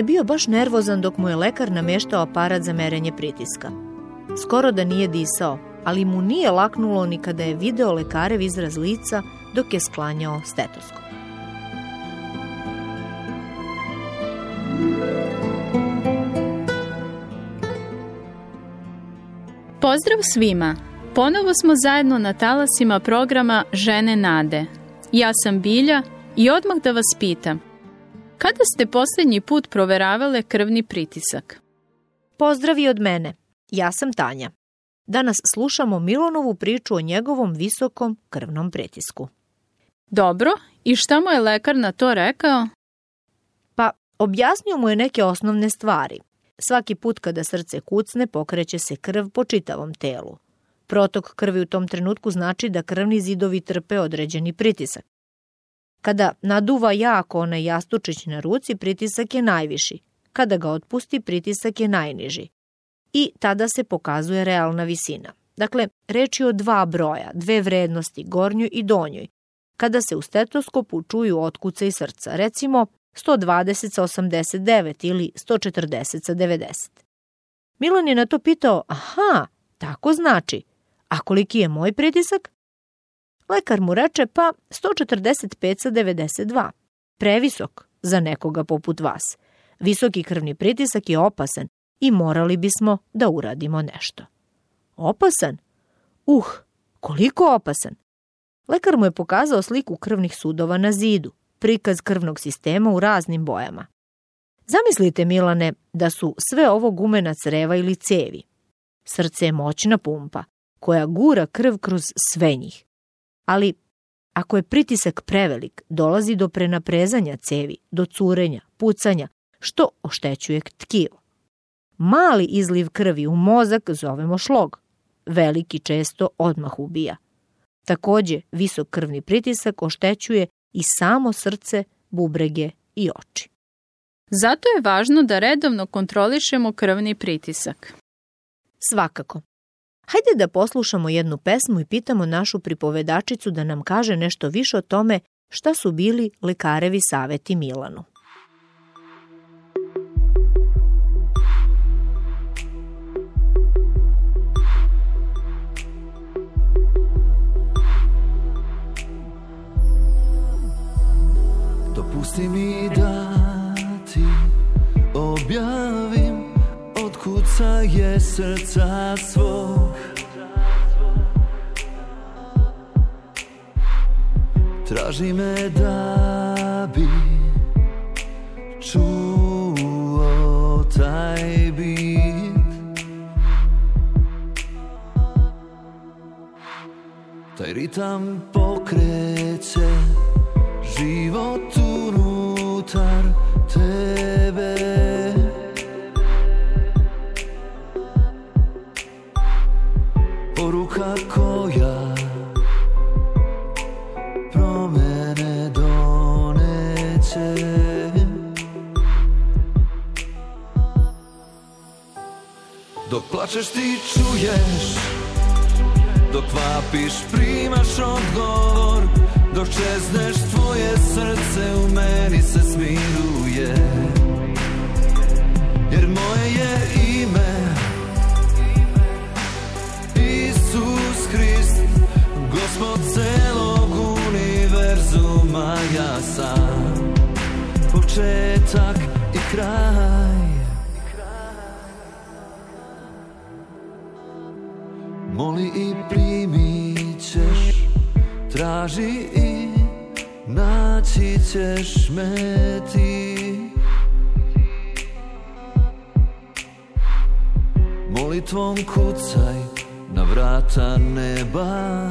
Je bio baš nervozan dok mu je lekar nameštao aparat za merenje pritiska. Skoro da nije disao, ali mu nije laknulo ni kada je video lekarev izraz lica dok je sklanjao stetoskop. Pozdrav svima! Ponovo smo zajedno na talasima programa Žene Nade. Ja sam Bilja i odmah da vas pitam – Kada ste posljednji put proveravale krvni pritisak? Pozdravi od mene. Ja sam Tanja. Danas slušamo Milonovu priču o njegovom visokom krvnom pritisku. Dobro, i šta mu je lekar na to rekao? Pa, objasnio mu je neke osnovne stvari. Svaki put kada srce kucne, pokreće se krv po čitavom telu. Protok krvi u tom trenutku znači da krvni zidovi trpe određeni pritisak. Kada naduva jako onaj jastučić na ruci, pritisak je najviši. Kada ga otpusti, pritisak je najniži. I tada se pokazuje realna visina. Dakle, reč je o dva broja, dve vrednosti, gornjoj i donjoj. Kada se u stetoskopu čuju otkuce i srca, recimo 120 sa 89 ili 140 sa 90. Milan je na to pitao, aha, tako znači, a koliki je moj pritisak? Lekar mu reče pa 145 sa 92. Previsok za nekoga poput vas. Visoki krvni pritisak je opasan i morali bismo da uradimo nešto. Opasan? Uh, koliko opasan? Lekar mu je pokazao sliku krvnih sudova na zidu, prikaz krvnog sistema u raznim bojama. Zamislite, Milane, da su sve ovo gumena creva ili cevi. Srce je moćna pumpa, koja gura krv kroz sve njih ali ako je pritisak prevelik, dolazi do prenaprezanja cevi, do curenja, pucanja, što oštećuje tkivo. Mali izliv krvi u mozak zovemo šlog. Veliki često odmah ubija. Takođe, visok krvni pritisak oštećuje i samo srce, bubrege i oči. Zato je važno da redovno kontrolišemo krvni pritisak. Svakako. Hajde da poslušamo jednu pesmu i pitamo našu pripovedačicu da nam kaže nešto više o tome šta su bili lekarevi saveti Milanu. Dopusti mi da ti objavim od kuca je srca svog Traži me da bi čuo taj bit. Taj ritam pokreće život unutar plačeš ti čuješ. Dok vapiš primaš odgovor. Dok čezneš tvoje srce u meni se smiruje. Jer moje je ime Isus Hrist Gospod celog univerzuma. Ja sam Početak i kraj Traži i naći ćeš me ti. Molitvom kucaj na vrata neba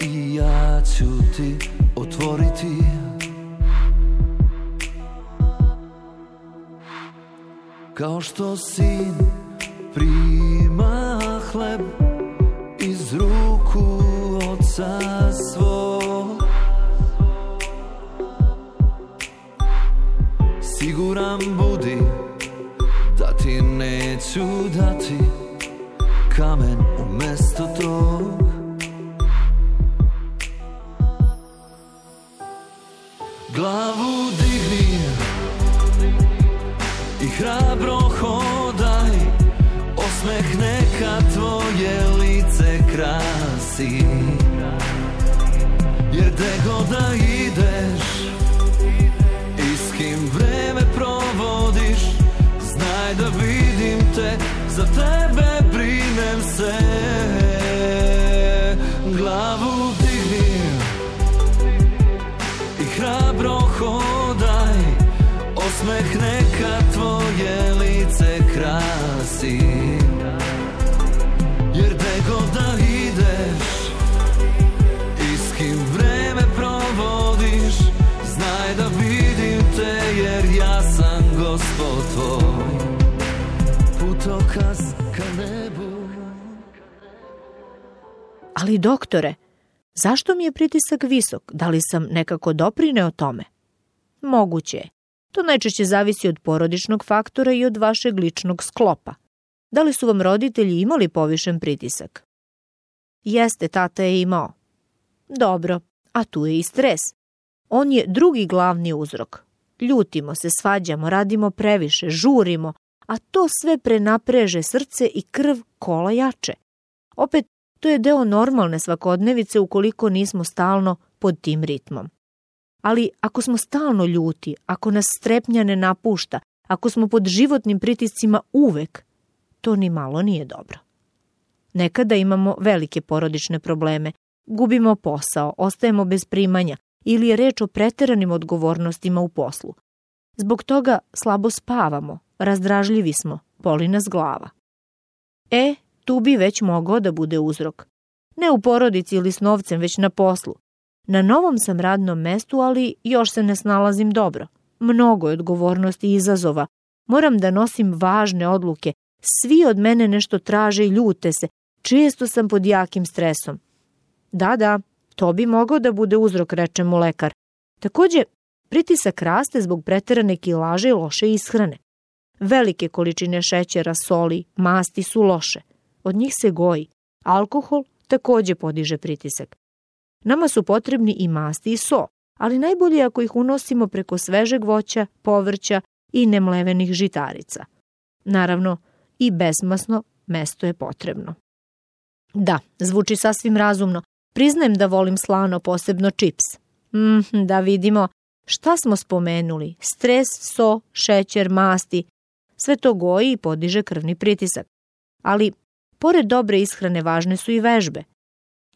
I ja ću ti otvoriti. Kao što sin prima hleb iz ruku oca Siguran budi da ti neću dati kamen umesto tog. Glavu digni i hrabro hodaj Osmeh neka tvoje lice krasi. Jer gde god da ideš Da vidim te, za tebe brinem se. Glavu digni i hrabro hodaj Osmeh neka tvoje lice krasi. Jer gde god da ideš I s kim vreme provodiš Znaj da vidim te jer ja sam gospod tvoj Putokaz ka nebu Ali doktore, zašto mi je pritisak visok? Da li sam nekako doprineo tome? Moguće je. To najčešće zavisi od porodičnog faktora i od vašeg ličnog sklopa. Da li su vam roditelji imali povišen pritisak? Jeste, tata je imao. Dobro, a tu je i stres. On je drugi glavni uzrok. Ljutimo se, svađamo, radimo previše, žurimo, a to sve prenapreže srce i krv kola jače. Opet, to je deo normalne svakodnevice ukoliko nismo stalno pod tim ritmom. Ali ako smo stalno ljuti, ako nas strepnja ne napušta, ako smo pod životnim pritiscima uvek, to ni malo nije dobro. Nekada imamo velike porodične probleme, gubimo posao, ostajemo bez primanja ili je reč o preteranim odgovornostima u poslu. Zbog toga slabo spavamo, razdražljivi smo, boli nas glava. E, tu bi već mogao da bude uzrok. Ne u porodici ili s novcem, već na poslu. Na novom sam radnom mestu, ali još se ne snalazim dobro. Mnogo je odgovornosti i izazova. Moram da nosim važne odluke. Svi od mene nešto traže i ljute se. Često sam pod jakim stresom. Da, da, to bi mogao da bude uzrok, reče mu lekar. Takođe, pritisak raste zbog preterane kilaže i loše ishrane. Velike količine šećera, soli, masti su loše. Od njih se goji. Alkohol takođe podiže pritisak. Nama su potrebni i masti i so, ali najbolje ako ih unosimo preko svežeg voća, povrća i nemlevenih žitarica. Naravno, i bezmasno mesto je potrebno. Da, zvuči sasvim razumno. Priznajem da volim slano, posebno čips. Mm, da vidimo šta smo spomenuli. Stres, so, šećer, masti. Sve to goji i podiže krvni pritisak. Ali, pored dobre ishrane, važne su i vežbe.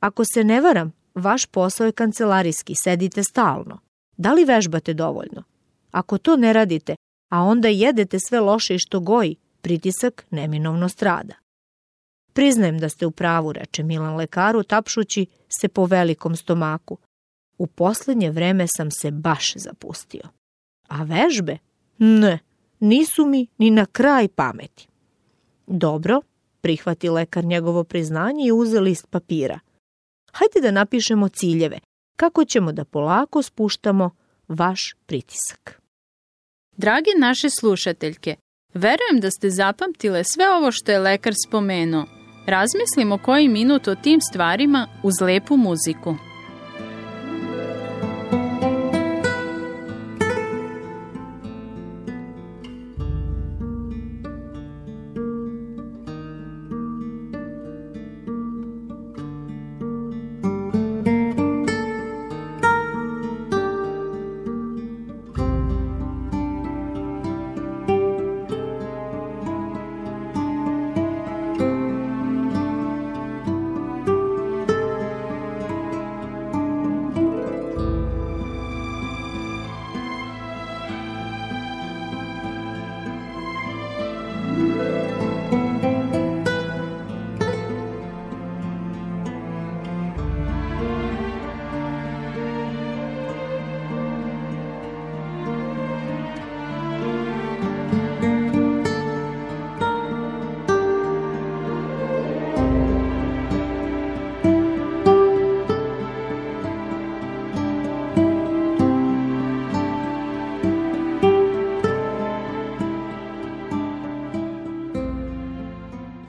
Ako se ne varam, vaš posao je kancelarijski, sedite stalno. Da li vežbate dovoljno? Ako to ne radite, a onda jedete sve loše i što goji, pritisak neminovno strada. Priznajem da ste u pravu, reče Milan lekaru, tapšući se po velikom stomaku. U poslednje vreme sam se baš zapustio. A vežbe? Ne, nisu mi ni na kraj pameti. Dobro, prihvati lekar njegovo priznanje i uze list papira. Hajde da napišemo ciljeve, kako ćemo da polako spuštamo vaš pritisak. Dragi naše slušateljke, verujem da ste zapamtile sve ovo što je lekar spomenuo. Razmislimo koji minut o tim stvarima uz lepu muziku.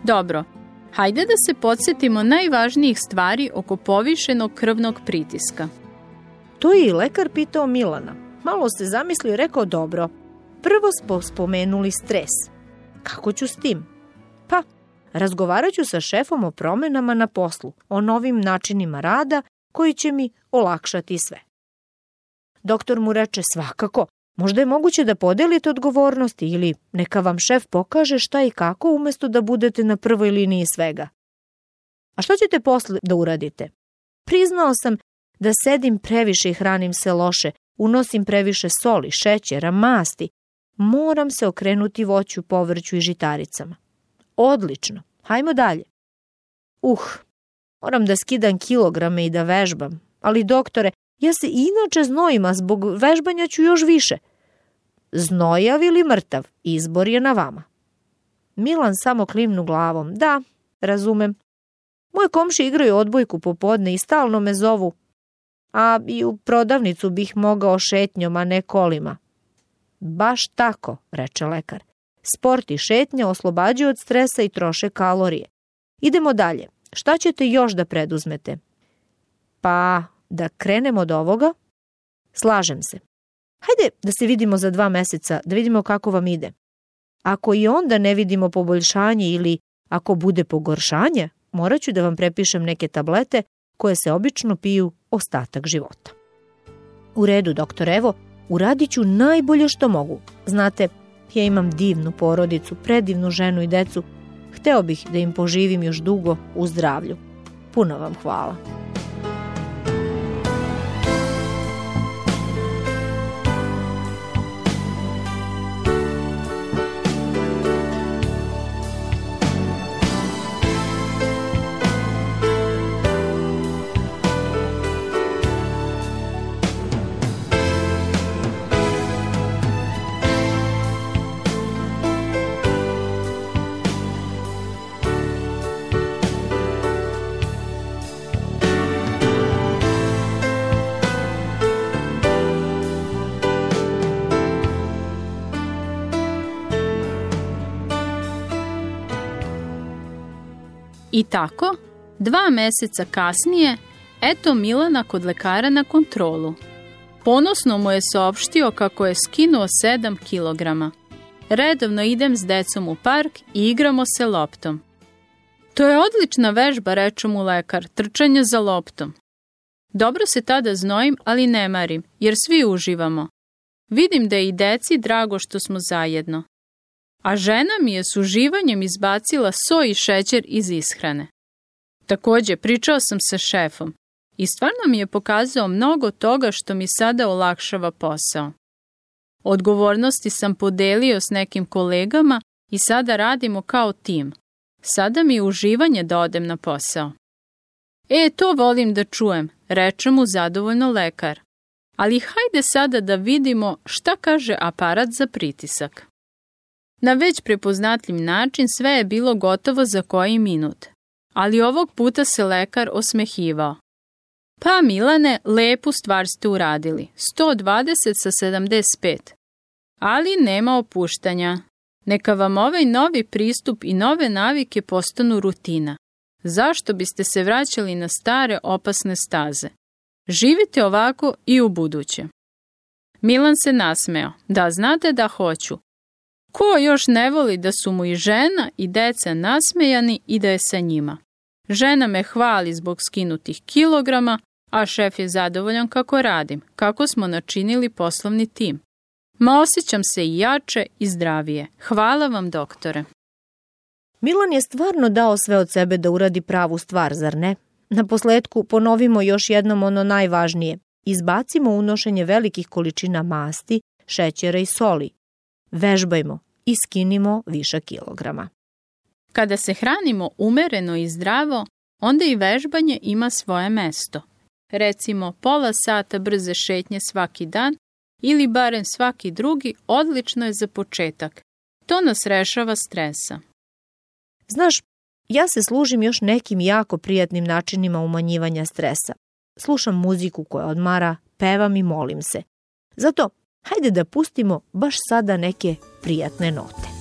Dobro, hajde da se podsjetimo najvažnijih stvari oko povišenog krvnog pritiska. To je i lekar pitao Milana. Malo se zamislio i rekao dobro. Prvo smo spomenuli stres. Kako ću s tim? Pa, razgovarat ću sa šefom o promenama na poslu, o novim načinima rada koji će mi olakšati sve. Doktor mu reče svakako, možda je moguće da podelite odgovornosti ili neka vam šef pokaže šta i kako umesto da budete na prvoj liniji svega. A što ćete posle da uradite? Priznao sam da sedim previše i hranim se loše, unosim previše soli, šećera, masti. Moram se okrenuti voću, povrću i žitaricama. Odlično, hajmo dalje. Uh, moram da skidam kilograme i da vežbam, ali doktore, ja se inače znojim, a zbog vežbanja ću još više. Znojav ili mrtav, izbor je na vama. Milan samo klimnu glavom. Da, razumem. Moje komši igraju odbojku popodne i stalno me zovu a i u prodavnicu bih mogao šetnjom, a ne kolima. Baš tako, reče lekar. Sport i šetnja oslobađaju od stresa i troše kalorije. Idemo dalje. Šta ćete još da preduzmete? Pa, da krenemo od ovoga? Slažem se. Hajde da se vidimo za dva meseca, da vidimo kako vam ide. Ako i onda ne vidimo poboljšanje ili ako bude pogoršanje, morat ću da vam prepišem neke tablete koje se obično piju ostatak života. U redu, doktor Evo, uradit ću najbolje što mogu. Znate, ja imam divnu porodicu, predivnu ženu i decu. Hteo bih da im poživim još dugo u zdravlju. Puno vam hvala. I tako, dva meseca kasnije, eto Milana kod lekara na kontrolu. Ponosno mu je saopštio kako je skinuo 7 kilograma. Redovno idem s decom u park i igramo se loptom. To je odlična vežba, reče mu lekar, trčanje za loptom. Dobro se tada znojim, ali ne marim, jer svi uživamo. Vidim da je i deci drago što smo zajedno a žena mi je s uživanjem izbacila so i šećer iz ishrane. Takođe, pričao sam sa šefom i stvarno mi je pokazao mnogo toga što mi sada olakšava posao. Odgovornosti sam podelio s nekim kolegama i sada radimo kao tim. Sada mi je uživanje da odem na posao. E, to volim da čujem, reče mu zadovoljno lekar. Ali hajde sada da vidimo šta kaže aparat za pritisak. Na već prepoznatljiv način sve je bilo gotovo za koji minut. Ali ovog puta se lekar osmehivao. Pa Milane, lepu stvar ste uradili. 120 sa 75. Ali nema opuštanja. Neka vam ovaj novi pristup i nove navike postanu rutina. Zašto biste se vraćali na stare opasne staze? Živite ovako i u buduće. Milan se nasmeo. Da, znate da hoću. Ko još ne voli da su mu i žena i deca nasmejani i da je sa njima? Žena me hvali zbog skinutih kilograma, a šef je zadovoljan kako radim, kako smo načinili poslovni tim. Ma osjećam se i jače i zdravije. Hvala vam, doktore. Milan je stvarno dao sve od sebe da uradi pravu stvar, zar ne? Na posledku ponovimo još jednom ono najvažnije. Izbacimo unošenje velikih količina masti, šećera i soli, Vežbajmo i skinimo viša kilograma. Kada se hranimo umereno i zdravo, onda i vežbanje ima svoje mesto. Recimo, pola sata brze šetnje svaki dan ili barem svaki drugi odlično je za početak. To nas rešava stresa. Znaš, ja se služim još nekim jako prijatnim načinima umanjivanja stresa. Slušam muziku koja odmara, pevam i molim se. Zato Hajde da pustimo baš sada neke prijatne note.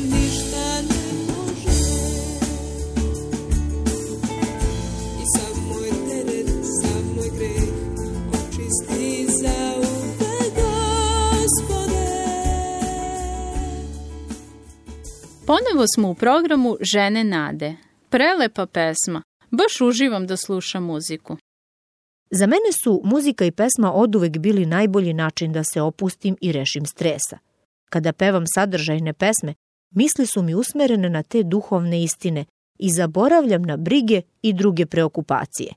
ništa ne može I moj moj greh Ponovo smo u programu Žene nade. Prelepa pesma. Baš uživam da slušam muziku. Za mene su muzika i pesma oduvek bili najbolji način da se opustim i rešim stresa. Kada pevam sadržajne pesme, misli su mi usmerene na te duhovne istine i zaboravljam na brige i druge preokupacije.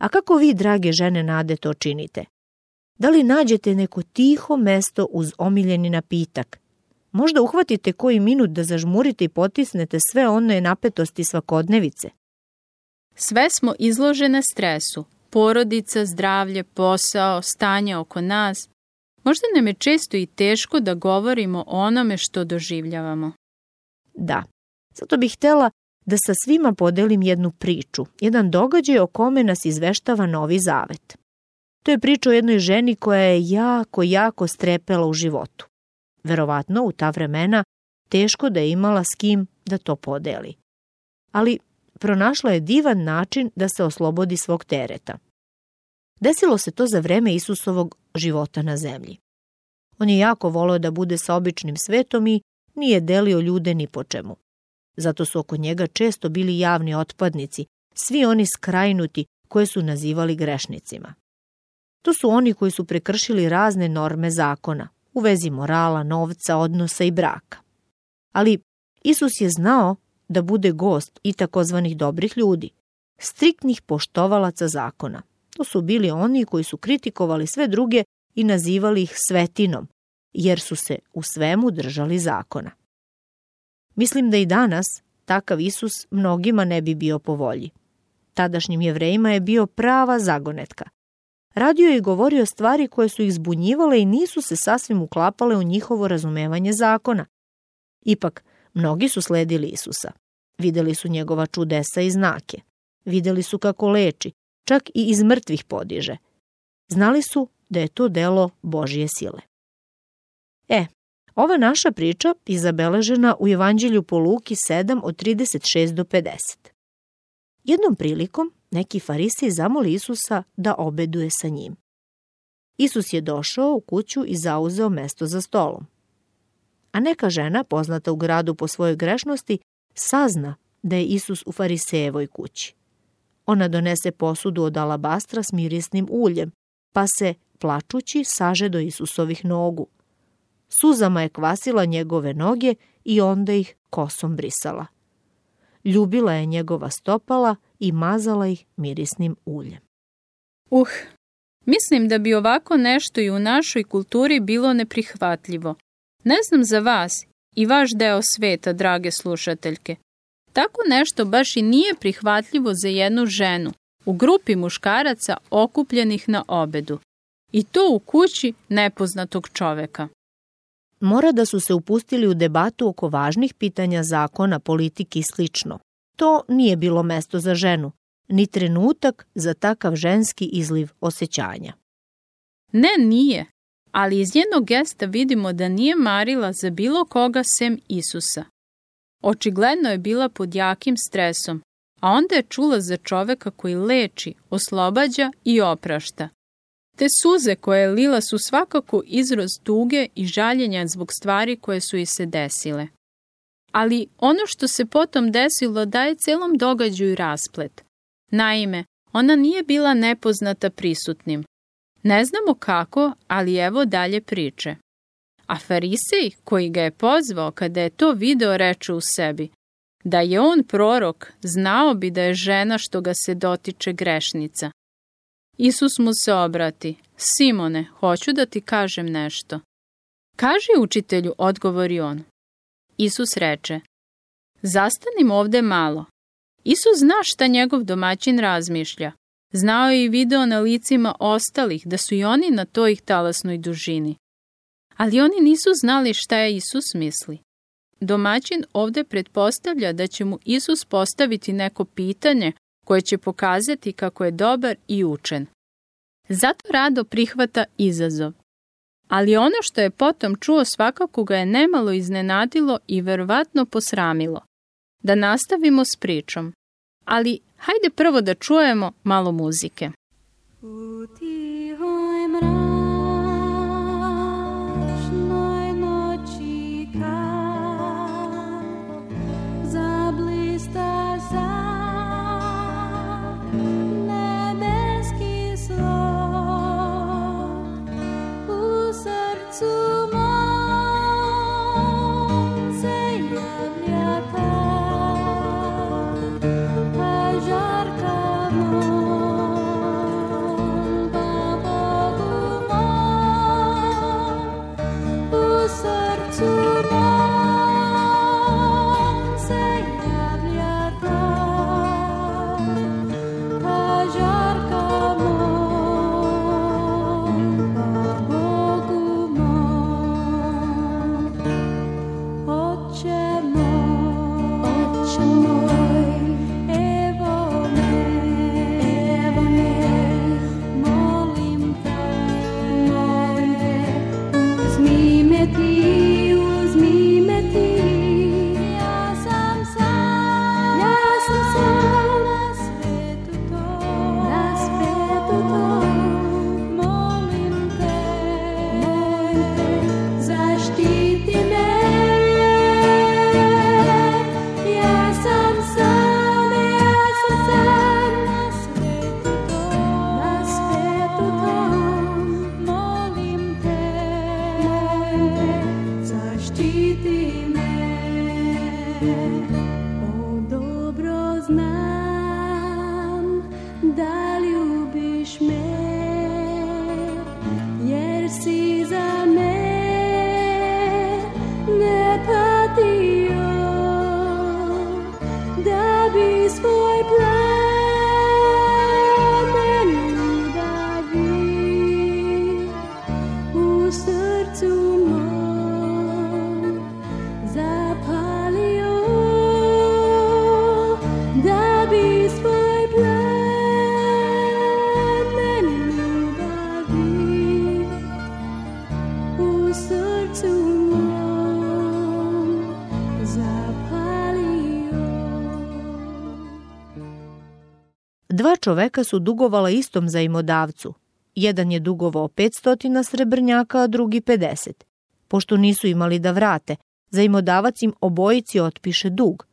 A kako vi, drage žene nade, to činite? Da li nađete neko tiho mesto uz omiljeni napitak? Možda uhvatite koji minut da zažmurite i potisnete sve one napetosti svakodnevice. Sve smo izložene stresu. Porodica, zdravlje, posao, stanje oko nas. Možda nam je često i teško da govorimo o onome što doživljavamo. Da, zato bih htela da sa svima podelim jednu priču, jedan događaj o kome nas izveštava Novi Zavet. To je priča o jednoj ženi koja je jako, jako strepela u životu. Verovatno u ta vremena teško da je imala s kim da to podeli. Ali pronašla je divan način da se oslobodi svog tereta. Desilo se to za vreme Isusovog života na zemlji. On je jako volio da bude sa običnim svetom i nije delio ljude ni po čemu. Zato su oko njega često bili javni otpadnici, svi oni skrajnuti koje su nazivali grešnicima. To su oni koji su prekršili razne norme zakona, u vezi morala, novca, odnosa i braka. Ali Isus je znao da bude gost i takozvanih dobrih ljudi, striktnih poštovalaca zakona. To su bili oni koji su kritikovali sve druge i nazivali ih svetinom, jer su se u svemu držali zakona. Mislim da i danas takav Isus mnogima ne bi bio po volji. Tadašnjim jevrejima je bio prava zagonetka. Radio je i govorio stvari koje su ih zbunjivale i nisu se sasvim uklapale u njihovo razumevanje zakona. Ipak, mnogi su sledili Isusa. Videli su njegova čudesa i znake. Videli su kako leči, čak i iz mrtvih podiže. Znali su da je to delo Božije sile. E, ova naša priča je zabeležena u Evanđelju po Luki 7 od 36 do 50. Jednom prilikom neki farisi zamoli Isusa da obeduje sa njim. Isus je došao u kuću i zauzeo mesto za stolom. A neka žena, poznata u gradu po svojoj grešnosti, sazna da je Isus u farisejevoj kući. Ona donese posudu od alabastra s mirisnim uljem, pa se, plačući, saže do Isusovih nogu. Suzama je kvasila njegove noge i onda ih kosom brisala. Ljubila je njegova stopala i mazala ih mirisnim uljem. Uh, mislim da bi ovako nešto i u našoj kulturi bilo neprihvatljivo. Ne znam za vas i vaš deo sveta, drage slušateljke. Tako nešto baš i nije prihvatljivo za jednu ženu u grupi muškaraca okupljenih na obedu. I to u kući nepoznatog čoveka. Mora da su se upustili u debatu oko važnih pitanja zakona, politike i slično. To nije bilo mesto za ženu, ni trenutak za takav ženski izliv osjećanja. Ne, nije, ali iz njenog gesta vidimo da nije marila za bilo koga sem Isusa. Očigledno je bila pod jakim stresom, a onda je čula za čoveka koji leči, oslobađa i oprašta. Te suze koje je lila su svakako izraz tuge i žaljenja zbog stvari koje su i se desile. Ali ono što se potom desilo daje celom događaju rasplet. Naime, ona nije bila nepoznata prisutnim. Ne znamo kako, ali evo dalje priče. A farisej koji ga je pozvao kada je to video reče u sebi, da je on prorok, znao bi da je žena što ga se dotiče grešnica. Isus mu se obrati, Simone, hoću da ti kažem nešto. Kaži učitelju, odgovori on. Isus reče, zastanim ovde malo. Isus zna šta njegov domaćin razmišlja. Znao je i video na licima ostalih da su i oni na toj talasnoj dužini. Ali oni nisu znali šta je Isus misli. Domaćin ovde pretpostavlja da će mu Isus postaviti neko pitanje koje će pokazati kako je dobar i učen. Zato rado prihvata izazov. Ali ono što je potom čuo svakako ga je nemalo iznenadilo i verovatno posramilo. Da nastavimo s pričom. Ali hajde prvo da čujemo malo muzike. U tihoj mračnoj Dva čoveka su dugovala istom zajmodavcu. Jedan je dugovao 500 srebrnjaka, a drugi 50. Pošto nisu imali da vrate, zajmodavac im obojici otpiše dug.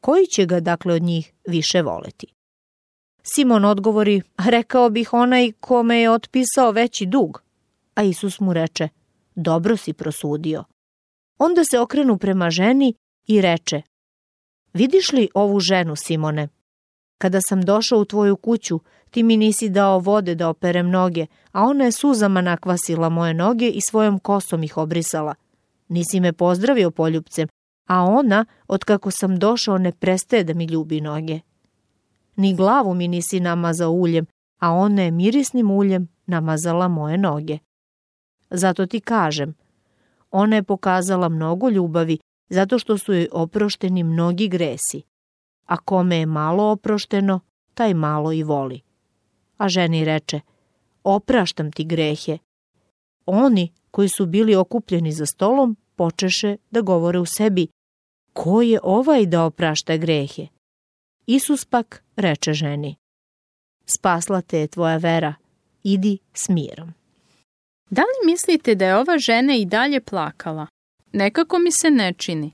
Koji će ga dakle od njih više voleti? Simon odgovori, rekao bih onaj kome je otpisao veći dug. A Isus mu reče, dobro si prosudio. Onda se okrenu prema ženi i reče, vidiš li ovu ženu, Simone? Kada sam došao u tvoju kuću, ti mi nisi dao vode da operem noge, a ona je suzama nakvasila moje noge i svojom kosom ih obrisala. Nisi me pozdravio poljubcem, a ona, otkako sam došao, ne prestaje da mi ljubi noge. Ni glavu mi nisi namazao uljem, a ona je mirisnim uljem namazala moje noge. Zato ti kažem, ona je pokazala mnogo ljubavi, zato što su joj oprošteni mnogi gresi. A kome je malo oprošteno, taj malo i voli. A ženi reče, opraštam ti grehe. Oni koji su bili okupljeni za stolom počeše da govore u sebi, ko je ovaj da oprašta grehe? Isus pak reče ženi, spasla te je tvoja vera, idi s mirom. Da li mislite da je ova žena i dalje plakala? Nekako mi se ne čini.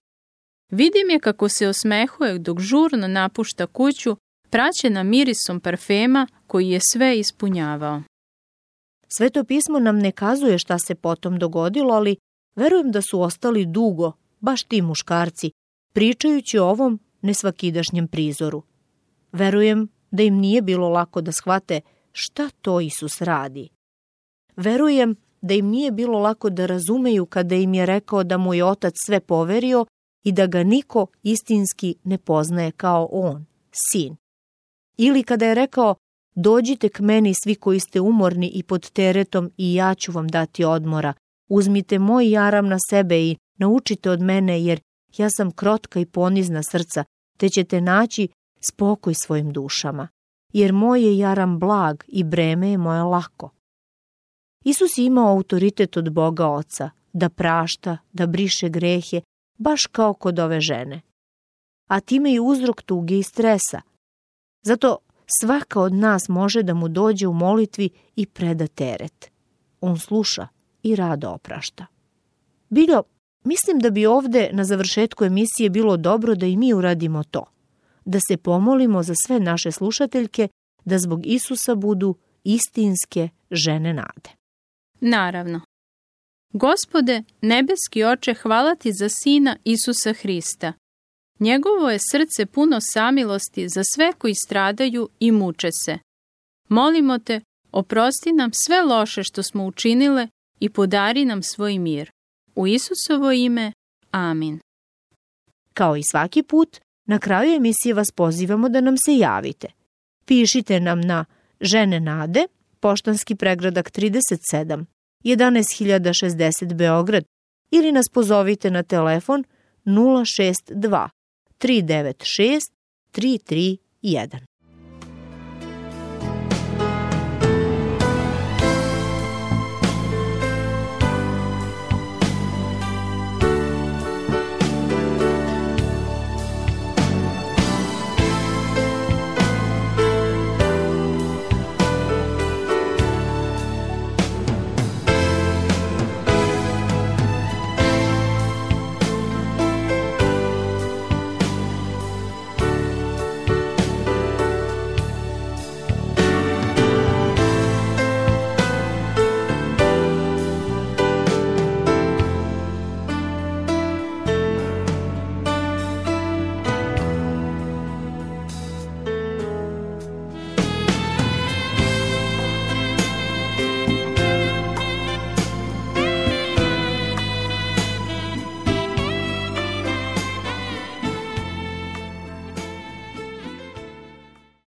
Vidim je kako se osmehuje dok žurno napušta kuću, praćena mirisom parfema koji je sve ispunjavao. Sveto pismo nam ne kazuje šta se potom dogodilo, ali verujem da su ostali dugo, baš ti muškarci, pričajući o ovom nesvakidašnjem prizoru. Verujem da im nije bilo lako da shvate šta to Isus radi. Verujem da im nije bilo lako da razumeju kada im je rekao da mu je otac sve poverio i da ga niko istinski ne poznaje kao on, sin. Ili kada je rekao, dođite k meni svi koji ste umorni i pod teretom i ja ću vam dati odmora. Uzmite moj jaram na sebe i naučite od mene jer ja sam krotka i ponizna srca, te ćete naći spokoj svojim dušama. Jer moj je jaram blag i breme je moje lako. Isus je imao autoritet od Boga Oca, da prašta, da briše grehe, baš kao kod ove žene. A time i uzrok tuge i stresa. Zato svaka od nas može da mu dođe u molitvi i preda teret. On sluša i rado oprašta. Bilo, mislim da bi ovde na završetku emisije bilo dobro da i mi uradimo to. Da se pomolimo za sve naše slušateljke da zbog Isusa budu istinske žene nade. Naravno. Gospode, nebeski oče, hvala ti za Sina Isusa Hrista. Njegovo je srce puno samilosti za sve koji stradaju i muče se. Molimo te, oprosti nam sve loše što smo učinile i podari nam svoj mir. U Isusovo ime, amin. Kao i svaki put, na kraju emisije vas pozivamo da nam se javite. Pišite nam na Žene Nade, poštanski pregradak 37, 11060 Beograd ili nas pozovite na telefon 062 396 331.